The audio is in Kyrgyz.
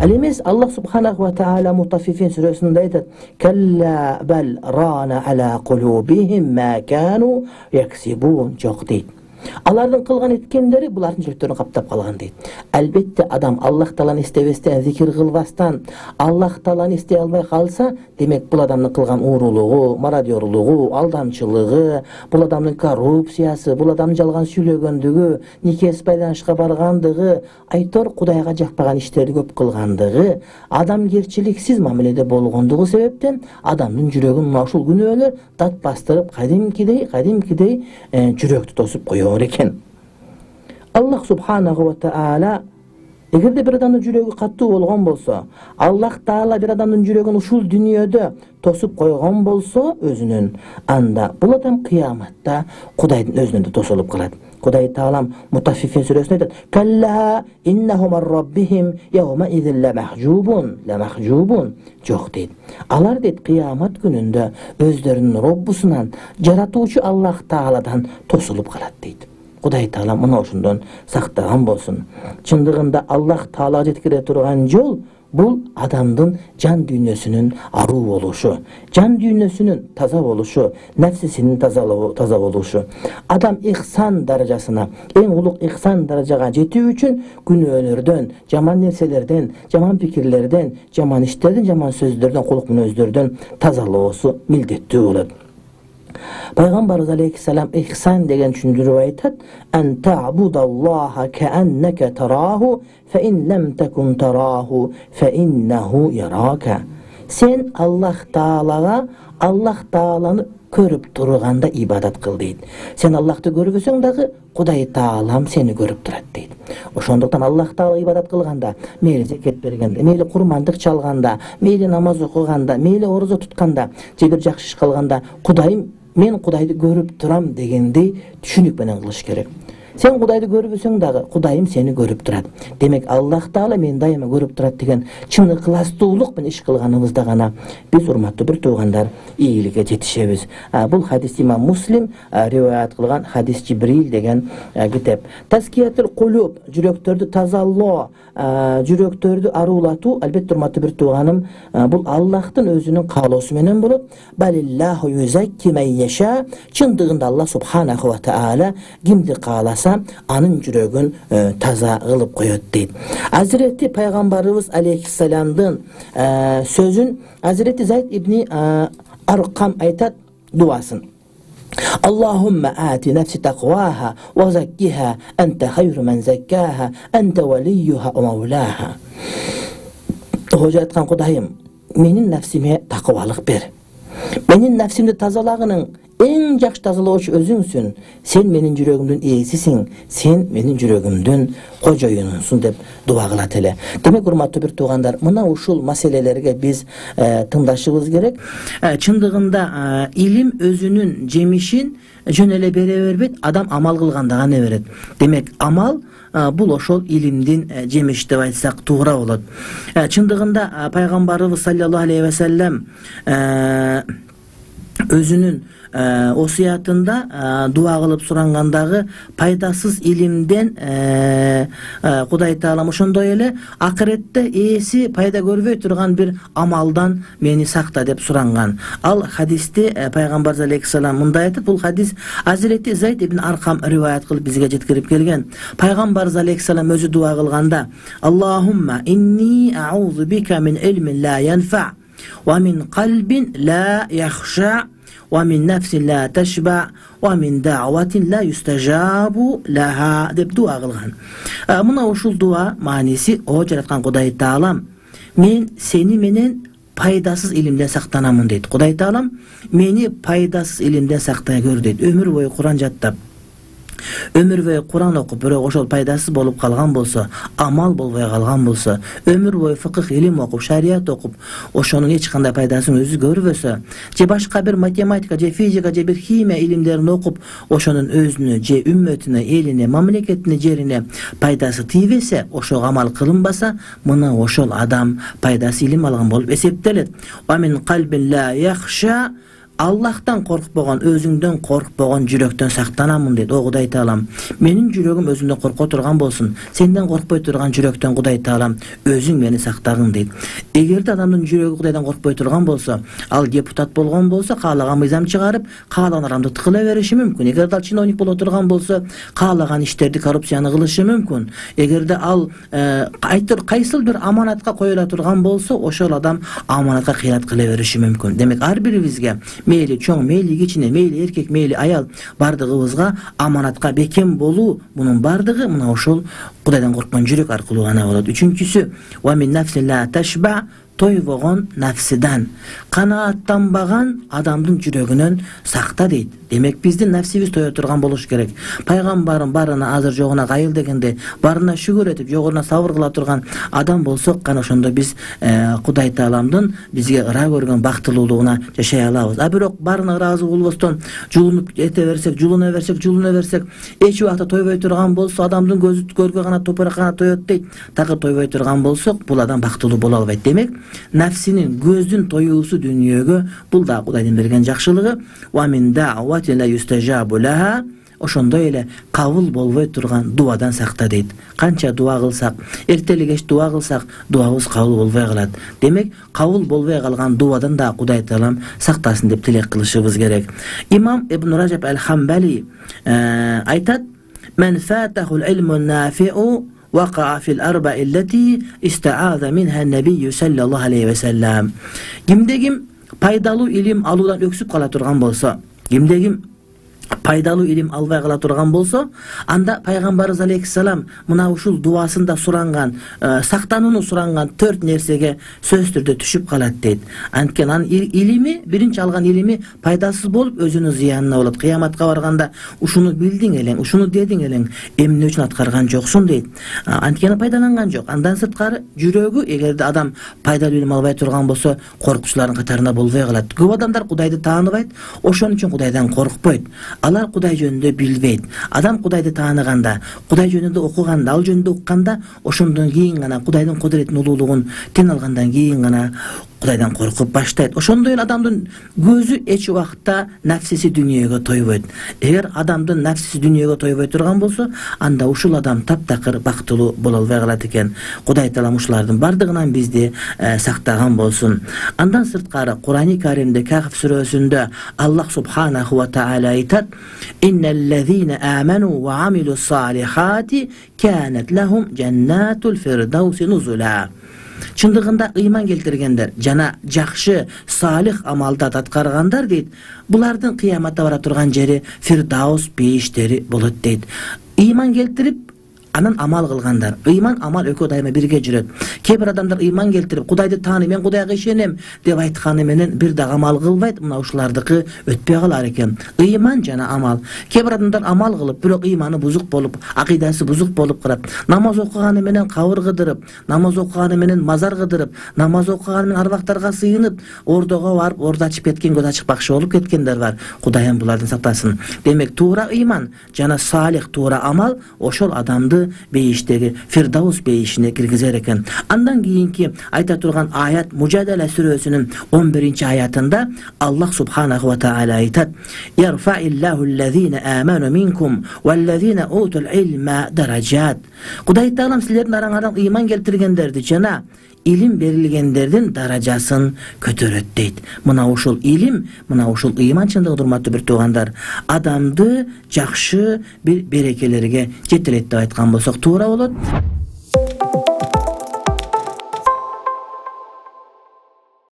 ал эмес аллах субханаху ва таала мутафифин кану яксибун жок дейт алардын кылган эткендери булардын жүрөктөрүн каптап калган дейт. Албетте адам аллах тааланы эстебестен зикир кылбастан аллах тааланы эстей албай калса демек бул адамдын кылган уурулугу мародерлугу алдамчылыгы бул адамдын коррупциясы бул адамдын жалган сүйлөгөндүгү никесиз байланышка баргандыгы айтор кудайга жакпаган иштерди көп кылгандыгы адамгерчиликсиз мамиледе болгондугу себептен адамдын жүрөгүн мына ушул күнөөлөр дат бастырып кадимкидей кадимкидей э, жүрөктү тосуп коет экен. Аллах субханаху ва таала эгерде бир адамдын жүрөгү катуу болгон болсо аллах таала бир адамдын жүрөгүн ушул дүйнөдө тосуп койгон болсо өзүнүн анда бул адам кыяматта кудайдын өзүнөн да тосулуп калат. Кудай таалам мутафифин сүрөсүндө айтат. Жок дейт. Алар дейт кыямат күнүндө өздөрүнүн роббусунан жаратуучу аллах тааладан тосулуп калат дейт кудай таала мына ошондон сактаган болсун. Чындыгында аллах таалага жеткире турган жол бул адамдын жан дүйнөсүнүн аруу болушу жан дүйнөсүнүн таза болушу нафсисинин таза болушу. Адам ихсан даражасына эң улук ихсан даражага жетүү үчүн күнөөлөрдөн жаман нерселерден жаман пикирлерден жаман иштерден жаман сөздөрдөн кулук мүнөздөрдөн тазалоосу милдеттүү болот пайгамбарыбыз алейхисалам ихсан деген түшүндүрүп айтат. Сен аллах таалага аллах тааланы көрүп турганда ибадат кыл дейт. Сен аллахты көрбөсөң дагы кудай таалам сени көрүп турат дейт. Ошондуктан аллах таалага ибадат кылганда мейли зекет бергенде мейли курмандык чалганда мейли намаз окуганда мейли орозо тутканда же бир жакшы иш кылганда кудайым мен кудайды көрүп турам дегендей түшүнүк менен кылыш керек. Сен кудайды көрбөсөң дагы кудайым сени көрүп турат. Демек аллах таала мени дайыма көрүп турат деген чын ыкластуулук менен иш кылганыбызда гана биз урматтуу бир туугандар ийгиликке жетишебиз. Бул хадис имам муслим риваят кылган хадис жибрил деген китеп. Кулуб жүрөктөрдү тазалоо жүрөктөрдү аруулатуу албетте урматтуу бир тууганым бул аллахтын өзүнүн каалоосу менен болот. Чындыгында аллах субханаху ва таала кимди кааласа анын жүрөгүн э, таза кылып коет дейт. Азирети пайгамбарыбыз алейхисаламдын э, сөзүн азирети зайд ибни э, аркам айтат дубасын нафси такваха ва заккиха анта хайру ман заккаха анта валиюха ва маулаха кожо айткан кудайым менин нафсиме такыбалык бер менин нафсимди тазалагының эң жакшы тазалоочу өзүңсүн. Сен менин жүрөгүмдүн ээсисиң сен менин жүрөгүмдүн кожоюнусуң деп дуба кылат эле. Демек урматтуу бир туугандар мына ушул маселелерге биз э, тыңдашыбыз керек. Э, чындыгында э, илим өзүнүн жемишин жөн эле бере бербейт адам амал кылганда гана берет. Демек амал бул ошол илимдин жемиши деп айтсак туура болот. Чындыгында пайгамбарыбыз саллаллаху алейхи вассалам өзүнүн осуятында э, дуба кылып сурангандагы пайдасыз илимден э, кудай таалам ошондой эле акыретте ээси пайда көрбөй турган бир амалдан мени сакта деп суранган. Ал хадисти пайгамбарыбыз алейхисалам мындай айтат бул хадис азирети зайд ибн аркам риваят кылып бизге жеткирип келген. Пайгамбарыбыз алейхисалам өзү дуба кылганда аллахумма инни аузу бика мин илмин ла янфа ва мин калбин ла яхша nafsin la tashba wa min da'watin la yustajabu laha деп дуа кылган. Мына ушул дуа мааниси о жараткан кудай таалам. Мен сени менен пайдасыз илимден сактанамын дейт. Кудай таалам мени пайдасыз илимден сактай көр дейт. Өмүр бою куран жаттап өмүр бою куран окуп бирок ошол пайдасыз болуп калган болсо амал болбой калган болсо өмүр бою фыкых илим окуп шарият окуп ошонун эч кандай пайдасын өзү көрбөсө же башка бир математика же физика же бир химия илимдерин окуп ошонун өзүнө же үммөтүнө элине мамлекетине жерине пайдасы тийбесе ошого амал кылынбаса мына ошол адам пайдасыз илим алган болуп эсептелет аллахтан коркпогон өзүңдөн коркпогон жүрөктөн сактанамын дейт о кудай таалам менин жүрөгүм өзүмдөн корко турган болсун. Сенден коркпой турган жүрөктөн кудай таалам өзүң мени сактагың дейт эгерде адамдын жүрөгү кудайдан коркпой турган болсо ал депутат болгон болсо каалаган мыйзам чыгарып каалаган арамдыкты кыла бериши мүмкүн. Эгерде ал чиновник боло турган болсо каалаган иштерди коррупцияны кылышы мүмкүн. Эгерде ал э, айтор кайсыл бир аманатка коюла турган болсо ошол адам аманатка кыянат кыла бериши мүмкүн. Демек ар бирибизге мейли чоң мейли кичине мейли эркек мейли аял баардыгыбызга аманатка бекем болуу. Мунун баардыгы мына ушул кудайдан корккон жүрөк аркылуу гана болот. Үчүнчүсү тойбогон нафсидан. Канааттанбаган адамдын жүрөгүнөн сакта дейт. Демек биздин нафсибиз тое турган болуш керек. Пайгамбарым барына азыр жогуна кайыл дегендей баарына шүгүр этип жогуна сабыр кыла турган адам болсок гана ошондо биз э, кудай тааламдын бизге ыраа көргөн бактылуулугуна жашай алабыз. А бирок баарына ыраазы болбостон жулунуп эте берсек жулуна берсек жулуна берсек эч убакта тойбой турган болсо адамдын көзү көргө гана топурак гана тоет дейт. Так тойбой турган болсок бул адам бактылуу боло албайт. Демек нафсинин көздүн тоюусу дүнүйөгө бул дагы кудайдын берген жакшылыгы. Ошондой эле кабыл болбой турган дубадан сакта дейт. Канча дуба кылсак эртели кеч дуба кылсак дубабыз кабыл болбой калат. Демек кабыл болбой калган дубадан дагы кудай таалам сактасын деп тилек кылышыбыз керек. Имам ибн ражаб ал хамбали кимде ким пайдалуу илим алуудан өксүп кала турган болсо кимде ким пайдалуу илим албай кала турган болсо анда пайгамбарыбыз алейхисалам мына ушул дубасында суранган э, сактанууну суранган төрт нерсеге сөзсүз түрдө түшүп калат дейт. Анткени анын илими биринчи алган илими пайдасыз болуп өзүнүн зыянына болот. Кыяматка барганда ушуну билдиң элең ушуну дедиң элең эмне үчүн аткарган жоксуң дейт. Анткени пайдаланган жок. Андан сырткары жүрөгү эгерде адам пайдалуу илим албай турган болсо коркуучулардын катарында болбой калат. Көп адамдар кудайды тааныбайт ошон үчүн кудайдан коркпойт алар кудай жөнүндө билбейт. Адам кудайды тааныганда кудай жөнүндө окуганда ал жөнүндө укканда ошондон кийин гана кудайдын кудуретин улуулугун тен алгандан кийин гана кудайдан коркуп баштайт. Ошондой эле адамдын көзү эч убакта нафсиси дүнүйөгө тойбойт. Эгер адамдын нафсиси дүнүйөгө тойбой турган болсо анда ушул адам таптакыр бактылуу боло албай калат экен. Кудай таалам ушулардын баардыгынан бизди э, сактаган болсун. Андан сырткары курани каримде кахф сүрөсүндө аллах субханаху ва таала айтат чындыгында ыйман келтиргендер жана жакшы салих амалдарды аткаргандар дейт булардын кыяматта бара турган жери фирдаус бейиштери болот дейт. Ыйман келтирип анан амал кылгандар. Ыйман амал экөө дайыма бирге жүрөт. Кээ бир адамдар ыйман келтирип кудайды тааныйм мен кудайга ишенем деп айтканы менен бир дагы амал кылбайт. Мына ушулардыкы өтпөй калар экен. Ыйман жана амал. Кээ бир адамдар амал кылып бирок ыйманы бузук болуп акыйдасы бузук болуп калат. Намаз окуганы менен кабыр кыдырып намаз окуганы менен мазар кыдырып намаз окуганы менен арбактарга сыйынып ордого барып орду ачып кеткен көз ачыкпакчы болуп кеткендер бар. Кудайым булардан сактасын демек туура ыйман жана салих туура амал ошол адамды бейиштеги фирдаус бейишине киргизер экен. Андан кийинки айта турган аят мужадала сүрөсүнүн он биринчи аятында аллах субханаху ва таала айтат. Кудай таалам силердин араңардан ыйман келтиргендерди жана илим берилгендердин даражасын көтөрөт дейт. Мына ушул илим мына ушул ыйман чындыгында урматтуу бир туугандар адамды жакшы бир берекелерге жетелейт деп айткан болсок туура болот